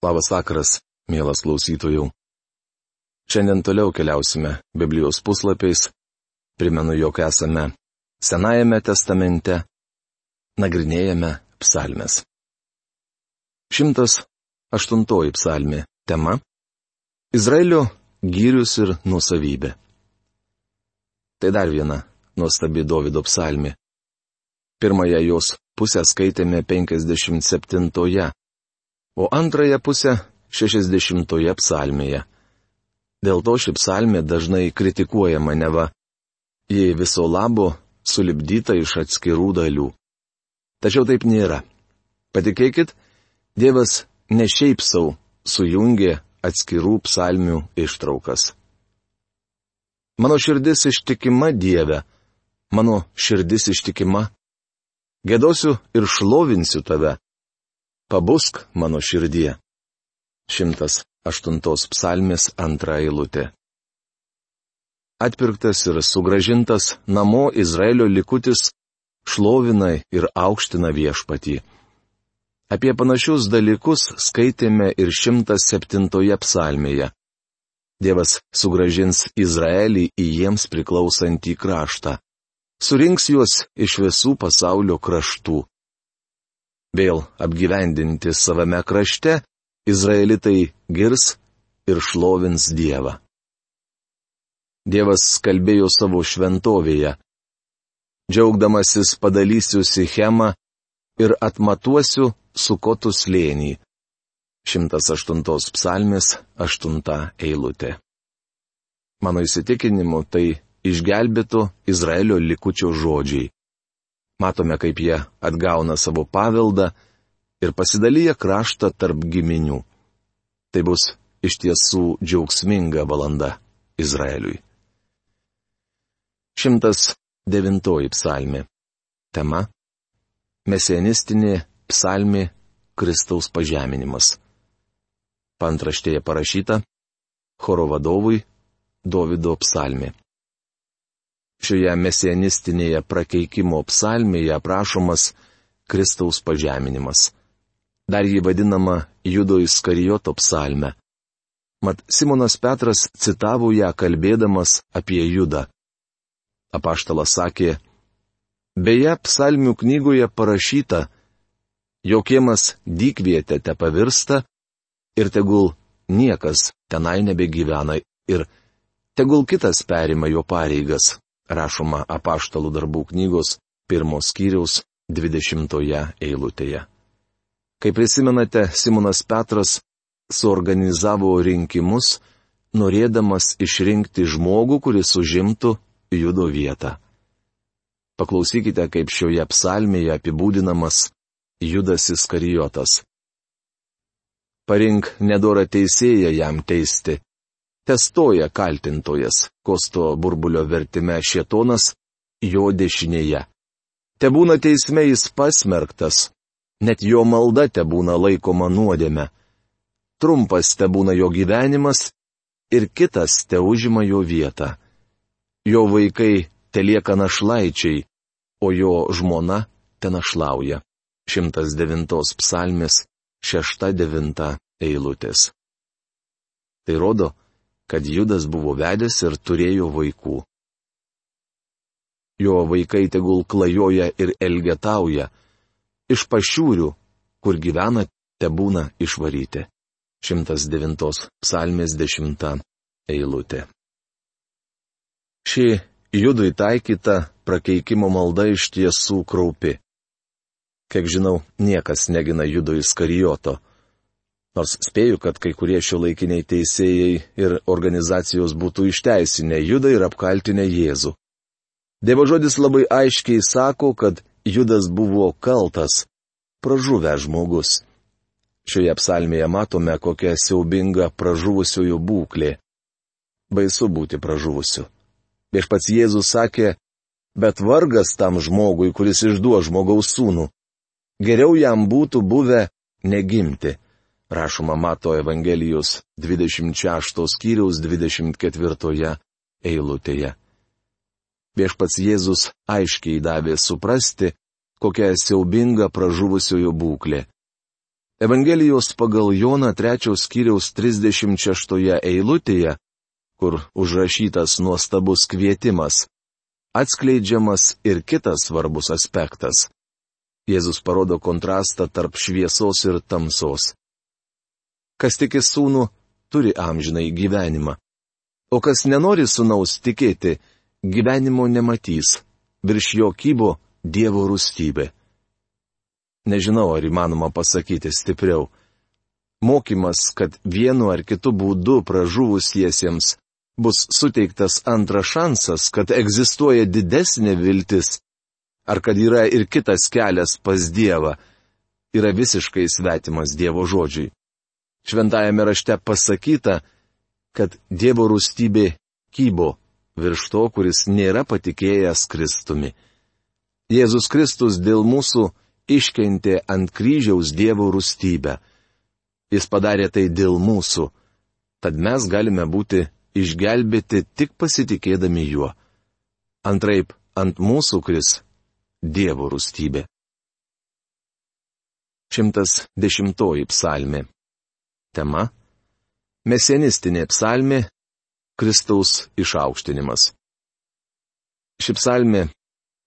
Labas vakaras, mielas klausytojų. Šiandien toliau keliausime Biblijos puslapiais. Primenu, jog esame Senajame testamente, nagrinėjame psalmes. 108 psalmė tema - Izraelio gyrius ir nusavybė. Tai dar viena nuostabi Davido psalmė. Pirmąją jos pusę skaitėme 57-oje, o antrąją pusę 60-oje psalmėje. Dėl to ši psalmė dažnai kritikuojama neva. Ji viso labo sulibdyta iš atskirų dalių. Tačiau taip nėra. Patikėkit, Dievas ne šiaip savo sujungė atskirų psalmių ištraukas. Mano širdis ištikima Dieve, mano širdis ištikima Gėdosiu ir šlovinsiu tave. Pabusk mano širdie. 108 psalmės antra eilutė. Atpirktas ir sugražintas namo Izraelio likutis šlovina ir aukština viešpatį. Apie panašius dalykus skaitėme ir 107 psalmėje. Dievas sugražins Izraelį į jiems priklausantį kraštą surinks juos iš visų pasaulio kraštų. Vėl apgyvendinti savame krašte, izraelitai girs ir šlovins Dievą. Dievas kalbėjo savo šventovėje. Džiaugdamasis padalysiu Sichemą ir atmatuosiu sukotų slėnį. 108 psalmės 8 eilutė. Mano įsitikinimu tai išgelbėto Izraelio likučio žodžiai. Matome, kaip jie atgauna savo paveldą ir pasidalyja kraštą tarp giminių. Tai bus iš tiesų džiaugsminga valanda Izraeliui. 109 psalmė. Tema - Mesienistinė psalmė Kristaus pažeminimas. Pantraštėje parašyta - choro vadovui Davido psalmė. Šioje mesienistinėje prakeikimo psalmėje aprašomas Kristaus pažeminimas. Dar jį vadinama Judo Iskarijoto psalme. Mat Simonas Petras citavo ją kalbėdamas apie Judą. Apaštalas sakė, Beje, psalmių knygoje parašyta, jokiemas dykvietė te pavirsta ir tegul niekas tenai nebegyvena ir tegul kitas perima jo pareigas rašoma apaštalų darbų knygos pirmos skyriaus 20 eilutėje. Kaip prisimenate, Simonas Petras suorganizavo rinkimus, norėdamas išrinkti žmogų, kuris užimtų judo vietą. Paklausykite, kaip šioje psalmėje apibūdinamas Judas Iskarijotas. Parink nedorą teisėją jam teisti, testoja kaltintojas, kosto burbulio vertime šietonas, jo dešinėje. Te būna teisme jis pasmerktas, net jo malda te būna laikoma nuodėme. Trumpas te būna jo gyvenimas ir kitas te užima jo vietą. Jo vaikai te lieka našlaičiai, o jo žmona te našlauja. 109 psalmės 6-9 eilutės. Tai rodo, kad Judas buvo vedęs ir turėjo vaikų. Jo vaikai tegul klajoja ir elgetauja, iš pašiūrių, kur gyvena, te būna išvaryti. 109 psalmės 10 eilutė. Ši judui taikyta prakeikimo malda iš tiesų kraupi. Kiek žinau, niekas negina judo įskarijoto Nors spėju, kad kai kurie šio laikiniai teisėjai ir organizacijos būtų išteisinę Judą ir apkaltinę Jėzų. Dievo žodis labai aiškiai sako, kad Judas buvo kaltas, pražuvęs žmogus. Šioje psalmėje matome, kokia siaubinga pražuvusiųjų būklė. Baisu būti pražuvusiu. Viešpats Jėzus sakė, bet vargas tam žmogui, kuris išduo žmogaus sūnų. Geriau jam būtų buvę negimti rašoma Mato Evangelijos 26 skyriaus 24 eilutėje. Viešpats Jėzus aiškiai davė suprasti, kokia siaubinga pražuvusiojo būklė. Evangelijos pagal Joną 3 skyriaus 36 eilutėje, kur užrašytas nuostabus kvietimas, atskleidžiamas ir kitas svarbus aspektas. Jėzus parodo kontrastą tarp šviesos ir tamsos. Kas tiki sūnų, turi amžinai gyvenimą. O kas nenori sūnaus tikėti, gyvenimo nematys. Virš jo kybo Dievo rūstybė. Nežinau, ar įmanoma pasakyti stipriau. Mokymas, kad vienu ar kitu būdu pražuvusiesiems bus suteiktas antras šansas, kad egzistuoja didesnė viltis, ar kad yra ir kitas kelias pas Dievą, yra visiškai svetimas Dievo žodžiui. Šventajame rašte pasakyta, kad Dievo rūstybė kybo virš to, kuris nėra patikėjęs Kristumi. Jėzus Kristus dėl mūsų iškentė ant kryžiaus Dievo rūstybę. Jis padarė tai dėl mūsų, tad mes galime būti išgelbėti tik pasitikėdami juo. Antraip, ant mūsų kris Dievo rūstybė. 110 psalmė. Tema - Mesenistinė psalmė - Kristaus išaukštinimas. Ši psalmė,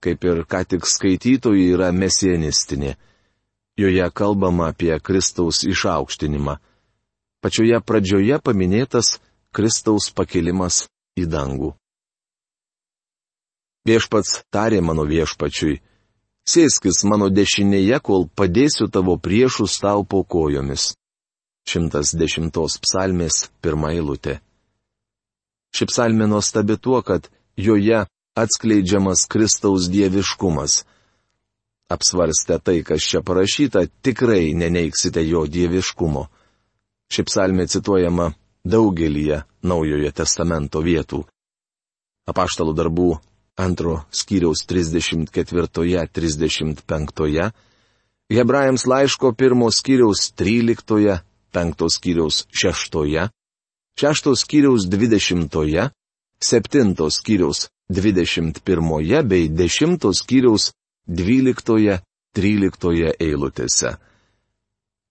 kaip ir ką tik skaitytojai, yra mesenistinė. Joje kalbama apie Kristaus išaukštinimą. Pačioje pradžioje paminėtas Kristaus pakelimas į dangų. Viešpats tarė mano viešpačiui, sėskis mano dešinėje, kol padėsiu tavo priešus tau po kojomis. 110 psalmės pirmą eilutę. Ši psalmė nuostabi tuo, kad joje atskleidžiamas Kristaus dieviškumas. Apsvarstę tai, kas čia parašyta, tikrai neneiksite jo dieviškumo. Ši psalmė cituojama daugelyje Naujojo testamento vietų. Apaštalų darbų antro skyriaus 34-35, Hebrajams laiško pirmo skyriaus 13, penkto skyriaus 6, šešto skyriaus 20, septinto skyriaus 21 bei dešimto skyriaus 12-13 eilutėse.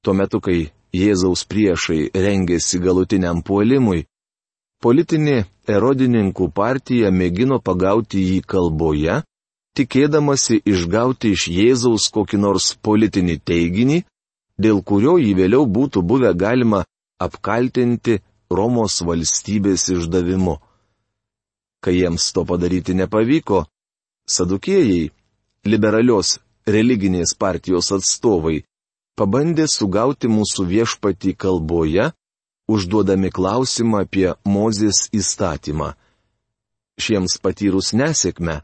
Tuo metu, kai Jėzaus priešai rengėsi galutiniam puolimui, politinė erodininkų partija mėgino pagauti jį kalboje, tikėdamasi išgauti iš Jėzaus kokį nors politinį teiginį, dėl kurio jį vėliau būtų buvę galima apkaltinti Romos valstybės išdavimu. Kai jiems to padaryti nepavyko, sadukėjai, liberalios religinės partijos atstovai, pabandė sugauti mūsų viešpatį kalboje, užduodami klausimą apie Mozės įstatymą. Šiems patyrus nesėkmę,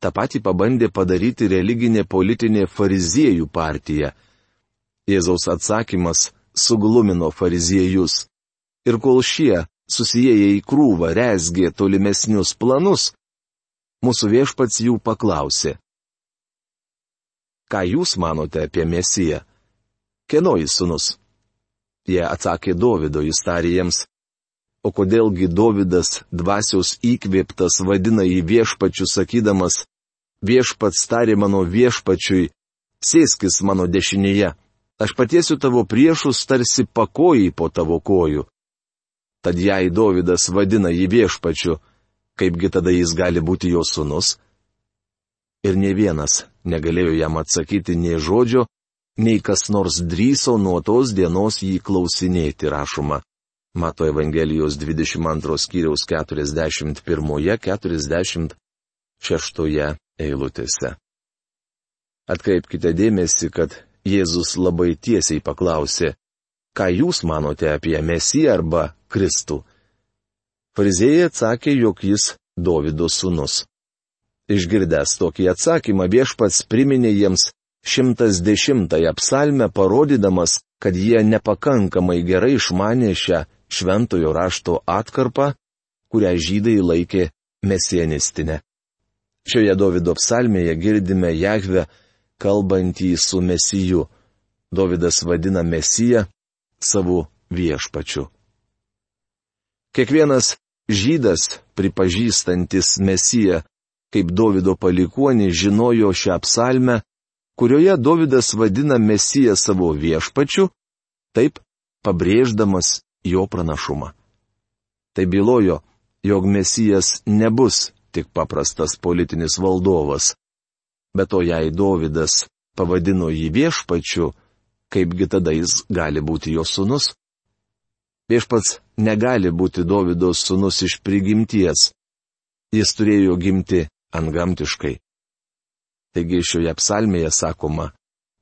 tą patį pabandė padaryti religinė politinė fariziejų partija. Jėzaus atsakymas suglumino fariziejus. Ir kol šie, susijęję į krūvą, rezgė tolimesnius planus, mūsų viešpats jų paklausė. Ką jūs manote apie Mesiją? Kieno jis sunus? Jie atsakė Dovido, jiems. O kodėlgi Dovydas dvasios įkvėptas vadina jį viešpačiu sakydamas, viešpats tarė mano viešpačiui, sėskis mano dešinėje, aš patiesiu tavo priešus tarsi pakojai po tavo kojų. Tad jei Dovydas vadina jį viešpačiu, kaipgi tada jis gali būti jo sunus? Ir ne vienas negalėjo jam atsakyti nie žodžio, nei kas nors drįso nuo tos dienos jį klausinėti rašoma. Mato Evangelijos 22 skyriaus 41-46 eilutėse. Atkreipkite dėmesį, kad Jėzus labai tiesiai paklausė, ką jūs manote apie Mesiją arba Kristų. Farizėjai atsakė, jog jis Dovido sūnus. Išgirdęs tokį atsakymą viešpats priminė jiems 110 psalmę parodydamas, kad jie nepakankamai gerai išmanė šią šventojo rašto atkarpą, kurią žydai laikė mesienistinę. Šioje Davido psalmėje girdime Jahvę kalbantį su Mesiju. Davidas vadina Mesiją savo viešpačiu. Kiekvienas žydas, pripažįstantis Mesiją kaip Davido palikuonį, žinojo šią psalmę kurioje Davidas vadina Mesiją savo viešpačiu taip pabrėždamas jo pranašumą. Tai bylojo, jog Mesijas nebus tik paprastas politinis valdovas. Bet to jei Dovydas pavadino jį viešpačiu, kaipgi tada jis gali būti jo sunus? Viešpats negali būti Dovydo sunus iš prigimties. Jis turėjo gimti antgamtiškai. Taigi šioje psalmėje sakoma,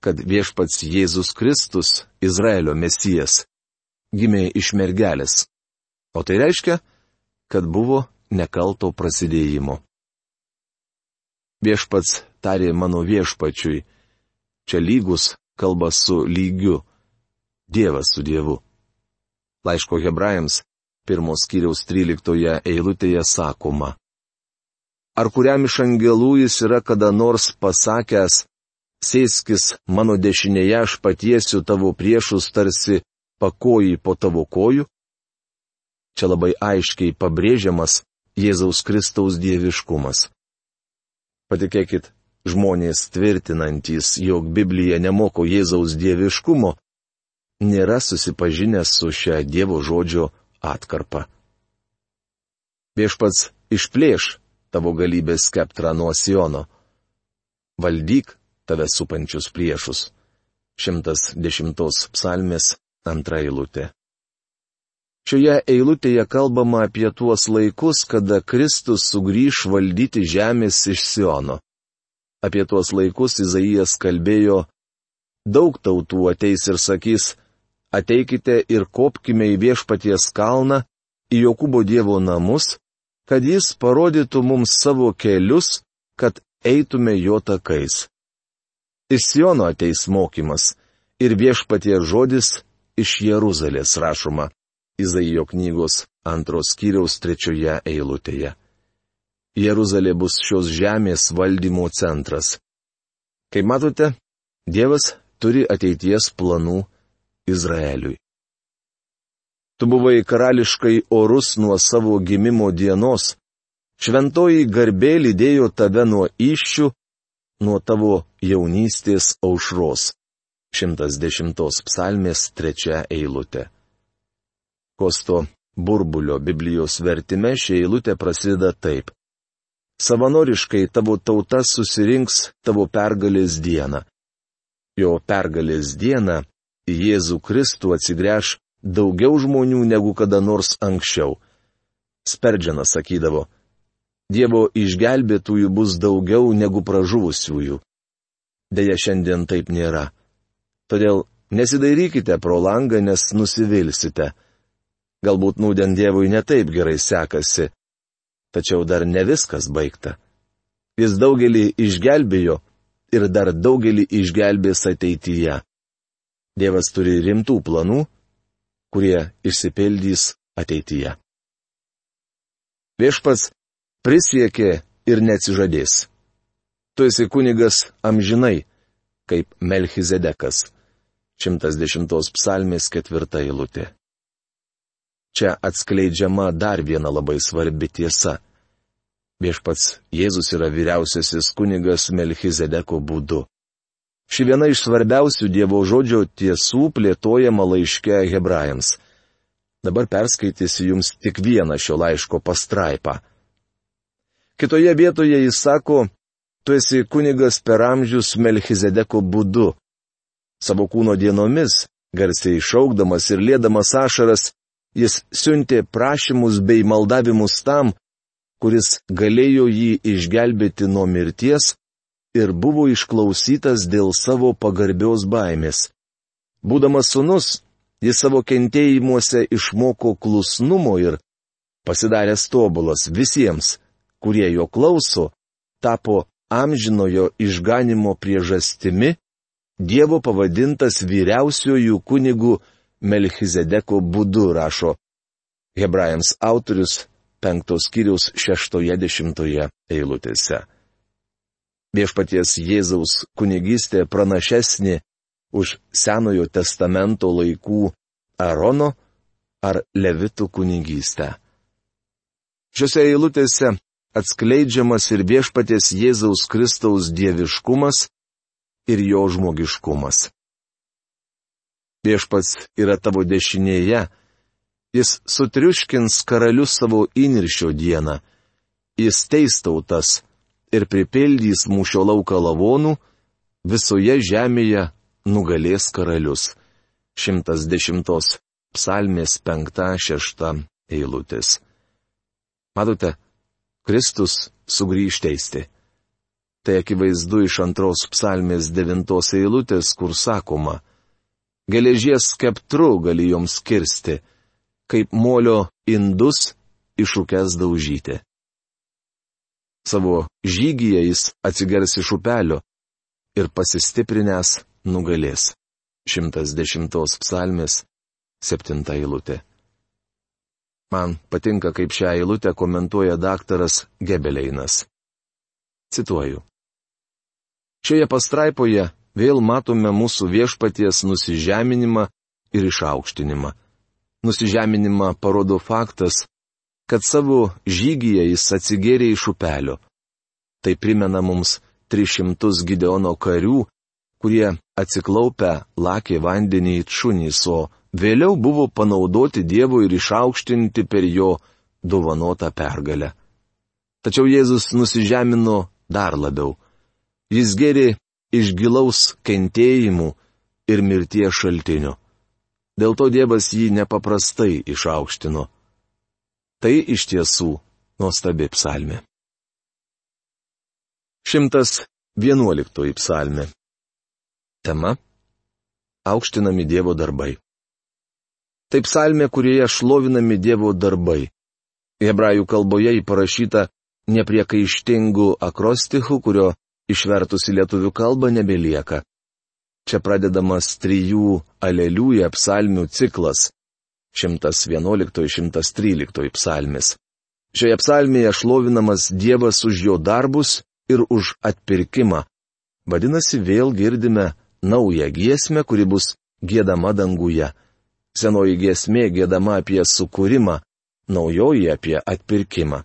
kad viešpats Jėzus Kristus, Izraelio mesijas, gimė iš mergelės. O tai reiškia, kad buvo nekalto prasidėjimo. Viešpats tarė mano viešpačiui, čia lygus kalba su lygiu, Dievas su Dievu. Laiško hebrajams, pirmos kiriaus 13 eilutėje sakoma. Ar kuriam iš angelų jis yra kada nors pasakęs, sėskis mano dešinėje, aš patiesiu tavo priešus tarsi pakoji po tavo kojų? Čia labai aiškiai pabrėžiamas Jėzaus Kristaus dieviškumas. Patikėkit, žmonės tvirtinantys, jog Biblija nemoko Jėzaus dieviškumo, nėra susipažinęs su šia Dievo žodžio atkarpa. Viešpats išplėš tavo galybės skeptrą nuo Siono. Valdyk tave supančius priešus. 110 psalmės antra eilutė. Šioje eilutėje kalbama apie tuos laikus, kada Kristus sugrįž valdyti žemės iš Siono. Apie tuos laikus Izaijas kalbėjo, daug tautų ateis ir sakys, ateikite ir kopkime į viešpaties kalną, į Jokūbo Dievo namus, kad jis parodytų mums savo kelius, kad eitume jo takais. Iš Siono ateis mokymas ir viešpatie žodis iš Jeruzalės rašoma Izaijo knygos antros kiriaus trečioje eilutėje. Jeruzalė bus šios žemės valdymo centras. Kaip matote, Dievas turi ateities planų Izraeliui. Tu buvai karališkai orus nuo savo gimimo dienos. Šventoji garbė lydėjo tave nuo iššių, nuo tavo jaunystės aušros. 110 psalmės trečia eilutė. Kosto burbulio Biblijos vertime ši eilutė prasideda taip. Savanoriškai tavo tauta susirinks tavo pergalės dieną. Jo pergalės dieną į Jėzų Kristų atsigręš daugiau žmonių negu kada nors anksčiau. Sperdžianas sakydavo, Dievo išgelbėtųjų bus daugiau negu pražuvusiųjų. Deja, šiandien taip nėra. Todėl nesidairykite pro langą, nes nusivilsite. Galbūt nūdien Dievui netaip gerai sekasi. Tačiau dar ne viskas baigta. Jis daugelį išgelbėjo ir dar daugelį išgelbės ateityje. Dievas turi rimtų planų kurie išsipildys ateityje. Viešpats prisiekė ir neatsižadės. Tu esi kunigas amžinai, kaip Melchizedekas. 110 psalmės ketvirta eilutė. Čia atskleidžiama dar viena labai svarbi tiesa. Viešpats Jėzus yra vyriausiasis kunigas Melchizedeko būdu. Ši viena iš svarbiausių Dievo žodžio tiesų plėtojama laiške hebrajams. Dabar perskaitysiu jums tik vieną šio laiško pastraipą. Kitoje vietoje jis sako, tu esi kunigas per amžius Melchizedeko būdu. Savo kūno dienomis, garsiai šaukdamas ir lėdamas ašaras, jis siuntė prašymus bei maldavimus tam, kuris galėjo jį išgelbėti nuo mirties ir buvo išklausytas dėl savo pagarbios baimės. Būdamas sunus, jis savo kentėjimuose išmoko klusnumo ir, pasidaręs tobulas visiems, kurie jo klauso, tapo amžinojo išganimo priežastimi, Dievo pavadintas vyriausiojų kunigų Melchizedeko būdu rašo Hebrajams autorius penktos kiriaus šeštoje dešimtoje eilutėse viešpaties Jėzaus kunigystė pranašesnė už Senojo testamento laikų Arono ar Levitų kunigystę. Šiuose eilutėse atskleidžiamas ir viešpaties Jėzaus Kristaus dieviškumas ir jo žmogiškumas. Viešpats yra tavo dešinėje, jis sutriuškins karalius savo įniršio dieną, jis teistautas ir pripildys mūšio lauką lavonų, visoje žemėje nugalės karalius. 110 psalmės 5-6 eilutės. Matote, Kristus sugrįž teisti. Tai akivaizdu iš antros psalmės devintos eilutės, kur sakoma, geležies skeptru gali joms kirsti, kaip molio indus iššūkęs daužyti. Savo žygyje jis atsigers iš upelio ir pasistiprinęs nugalės. 110 psalmės 7 eilutė. Man patinka, kaip šią eilutę komentuoja daktaras Gebeleinas. Cituoju. Šioje pastraipoje vėl matome mūsų viešpaties nusižeminimą ir išaukštinimą. Nusižeminimą parodo faktas, kad savo žygyje jis atsigėrė iš upelio. Tai primena mums 300 Gideono karių, kurie atsiklaupę lakė vandenį į šunys, o vėliau buvo panaudoti Dievo ir išaukštinti per jo dovanotą pergalę. Tačiau Jėzus nusižemino dar labiau. Jis gėrė iš gilaus kentėjimų ir mirties šaltinių. Dėl to Dievas jį nepaprastai išaukštino. Tai iš tiesų nuostabi psalmė. 111 psalmė. Tema - aukštinami Dievo darbai. Tai psalmė, kurioje šlovinami Dievo darbai. Hebrajų kalboje įparašyta nepriekaištingų akrostichų, kurio išvertus į lietuvių kalbą nebelieka. Čia pradedamas trijų aleliųjų psalmių ciklas 111-113 psalmis. Šioje psalmėje šlovinamas Dievas už jo darbus ir už atpirkimą. Vadinasi, vėl girdime naują giesmę, kuri bus gėdama danguje. Senoji giesmė gėdama apie sukūrimą, naujoji apie atpirkimą.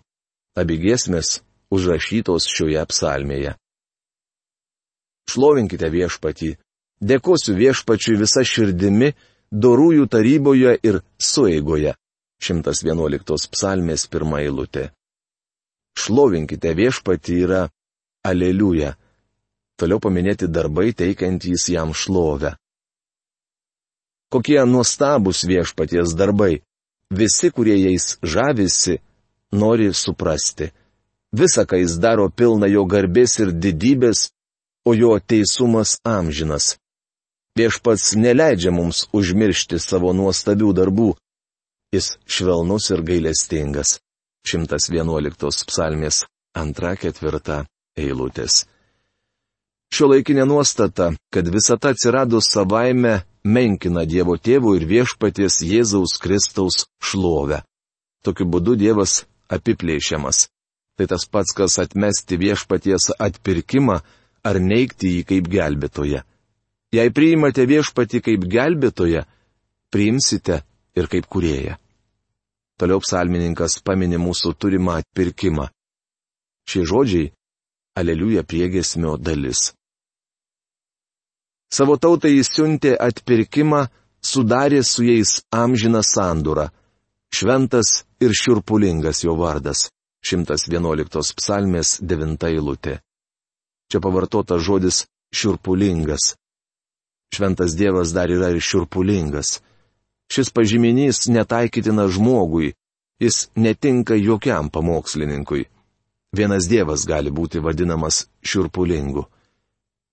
Abi giesmės užrašytos šioje psalmėje. Šlovinkite viešpatį, dėkosiu viešpačiui visą širdimi, dorųjų taryboje ir sueigoje. 111 psalmės pirmą eilutę. Šlovinkite viešpatį yra Aleliuja. Toliau paminėti darbai teikiantys jam šlovę. Kokie nuostabus viešpaties darbai. Visi, kurie jais žavisi, nori suprasti. Visa, ką jis daro, pilna jo garbės ir didybės, o jo teisumas amžinas. Viešpats neleidžia mums užmiršti savo nuostabių darbų. Jis švelnus ir gailestingas. 111 psalmės 2-4 eilutės. Šio laikinė nuostata, kad visata atsirado savaime, menkina Dievo tėvų ir viešpaties Jėzaus Kristaus šlovę. Tokiu būdu Dievas apiplėšiamas. Tai tas pats, kas atmesti viešpaties atpirkimą ar neikti jį kaip gelbėtoje. Jei priimate viešpati kaip gelbėtoje, priimsite ir kaip kurėja. Toliau psalmininkas paminė mūsų turimą atpirkimą. Šie žodžiai - aleliuja priegesmio dalis. Savo tautai jis siuntė atpirkimą, sudarė su jais amžiną sandūrą. Šventas ir širpulingas jo vardas. 111 psalmės 9 eilutė. Čia pavartota žodis širpulingas. Šventas Dievas dar yra ir širpulingas. Šis pažyminys netaikytina žmogui, jis netinka jokiam pamokslininkui. Vienas Dievas gali būti vadinamas širpulingu.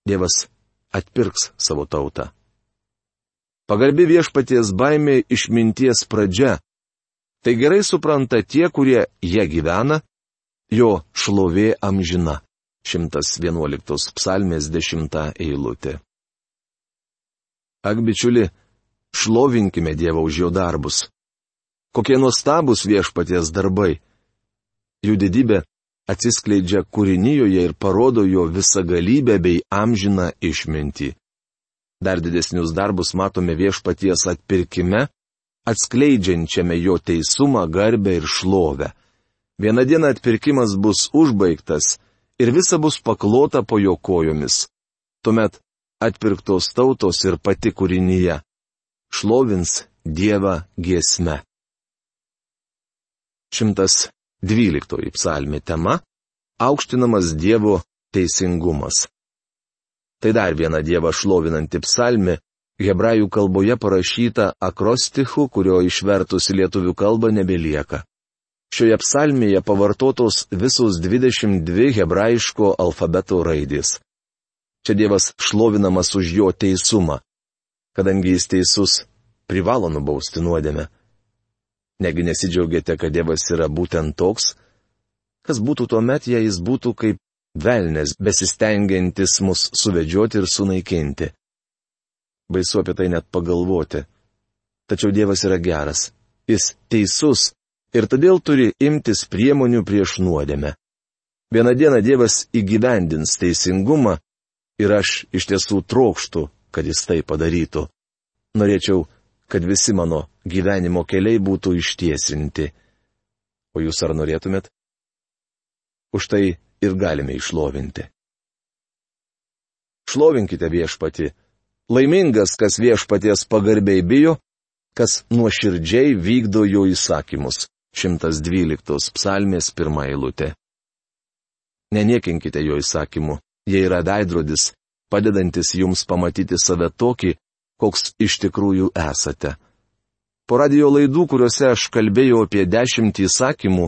Dievas atpirks savo tautą. Pagarbi viešpaties baimė išminties pradžia. Tai gerai supranta tie, kurie jie gyvena, jo šlovė amžina. 111 psalmės 10 eilutė. Ak, bičiuli, šlovinkime Dievą už jo darbus. Kokie nuostabus viešpaties darbai. Jų didybė atsiskleidžia kūrinyjoje ir parodo jo visagalybę bei amžiną išmintį. Dar didesnius darbus matome viešpaties atpirkime, atskleidžiančiame jo teisumą, garbę ir šlovę. Vieną dieną atpirkimas bus užbaigtas ir visa bus paklota po jo kojomis. Tuomet atpirktos tautos ir pati kūrinyje. šlovins Dievą giesme. 112 psalmi tema - aukštinamas Dievo teisingumas. Tai dar viena Dievą šlovinanti psalmi, hebrajų kalboje parašyta akrostichu, kurio išvertus į lietuvių kalbą nebelieka. Šioje psalmėje pavartotos visos 22 hebrajiško alfabeto raidės. Čia Dievas šlovinamas už jo teisumą. Kadangi jis teisus, privalo nubausti nuodėmę. Negi nesidžiaugiate, kad Dievas yra būtent toks? Kas būtų tuo met, jei jis būtų kaip velnės, besistengiantis mus suvedžioti ir sunaikinti? Baisu apie tai net pagalvoti. Tačiau Dievas yra geras. Jis teisus ir todėl turi imtis priemonių prieš nuodėmę. Vieną dieną Dievas įgyvendins teisingumą ir aš iš tiesų trokštų, kad jis tai padarytų. Norėčiau kad visi mano gyvenimo keliai būtų ištiesinti. O jūs ar norėtumėt? Už tai ir galime išlovinti. Šlovinkite viešpati. Laimingas, kas viešpaties pagarbiai bijo, kas nuoširdžiai vykdo jo įsakymus. 112 psalmės pirmą eilutę. Neniekinkite jo įsakymų, jie yra veidrodis, padedantis jums pamatyti save tokį, koks iš tikrųjų esate. Po radio laidų, kuriuose aš kalbėjau apie dešimtį įsakymų,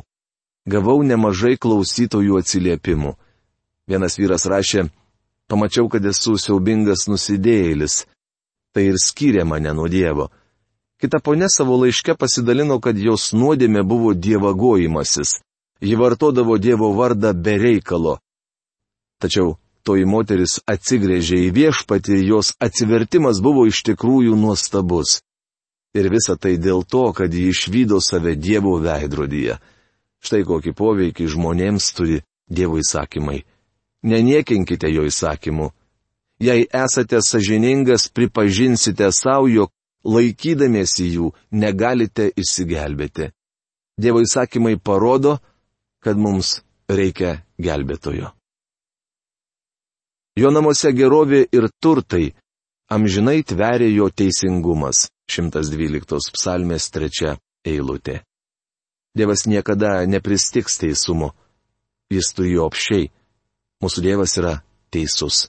gavau nemažai klausytojų atsiliepimų. Vienas vyras rašė, pamačiau, kad esu siaubingas nusidėjėlis. Tai ir skyrė mane nuo Dievo. Kita ponė savo laiške pasidalino, kad jos nuodėmė buvo dievagojimasis. Ji vartodavo Dievo vardą be reikalo. Tačiau toji moteris atsigrėžė į viešpatį jos atsivertimas buvo iš tikrųjų nuostabus. Ir visa tai dėl to, kad ji išvydo save Dievo veidrodyje. Štai kokį poveikį žmonėms turi Dievo įsakymai. Neniekinkite jo įsakymų. Jei esate sažiningas, pripažinsite savo, jog laikydamiesi jų negalite išsigelbėti. Dievo įsakymai parodo, kad mums reikia gelbėtojo. Jo namuose gerovė ir turtai, amžinai tveria jo teisingumas. 112 psalmės 3 eilutė. Dievas niekada nepristiks teisumo. Jis turi jo apšiai. Mūsų Dievas yra teisus.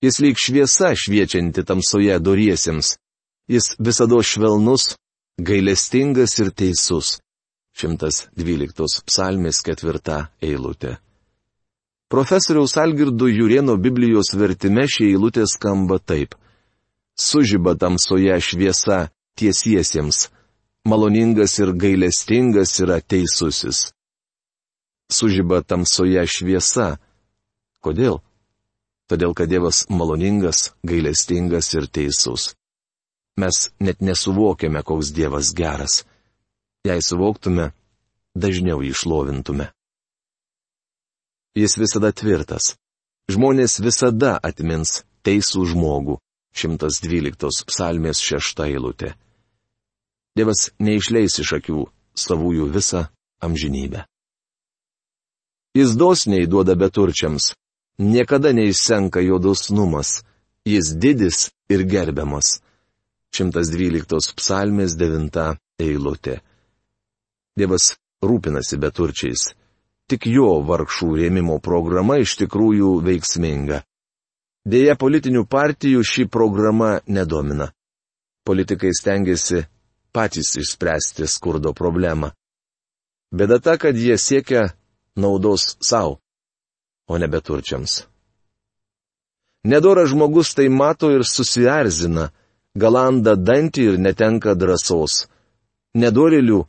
Jis lyg šviesa šviečianti tamsoje doriesiems. Jis visada švelnus, gailestingas ir teisus. 112 psalmės 4 eilutė. Profesoriaus Algirdo Jurieno Biblijos vertime šie eilutė skamba taip. Sužyba tamsoje šviesa tiesiesiems, maloningas ir gailestingas yra teisusis. Sužyba tamsoje šviesa. Kodėl? Todėl, kad Dievas maloningas, gailestingas ir teisus. Mes net nesuvokiame, koks Dievas geras. Jei suvoktume, dažniau jį šlovintume. Jis visada tvirtas. Žmonės visada atmins teisų žmogų. 112 psalmės 6 eilutė. Dievas neišleis iš akių savųjų visą amžinybę. Jis dosniai duoda beturčiams, niekada neįsenka jo dosnumas, jis didis ir gerbiamas. 112 psalmės 9 eilutė. Dievas rūpinasi beturčiais tik jo vargšų rėmimo programa iš tikrųjų veiksminga. Deja, politinių partijų ši programa nedomina. Politikai stengiasi patys išspręsti skurdo problemą. Bėda ta, kad jie siekia naudos savo, o ne beturčiams. Nedoras žmogus tai mato ir susierzina, galanda dantį ir netenka drąsos. Nedorilių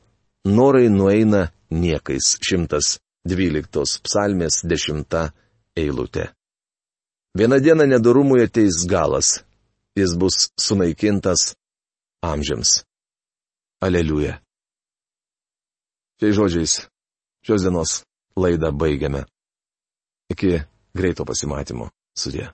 norai nueina niekais. Šimtas 12 psalmės 10 eilutė. Vieną dieną nedorumui ateis galas. Jis bus sunaikintas amžiams. Aleliuja. Šiais žodžiais šios dienos laidą baigiame. Iki greito pasimatymo. Sudė.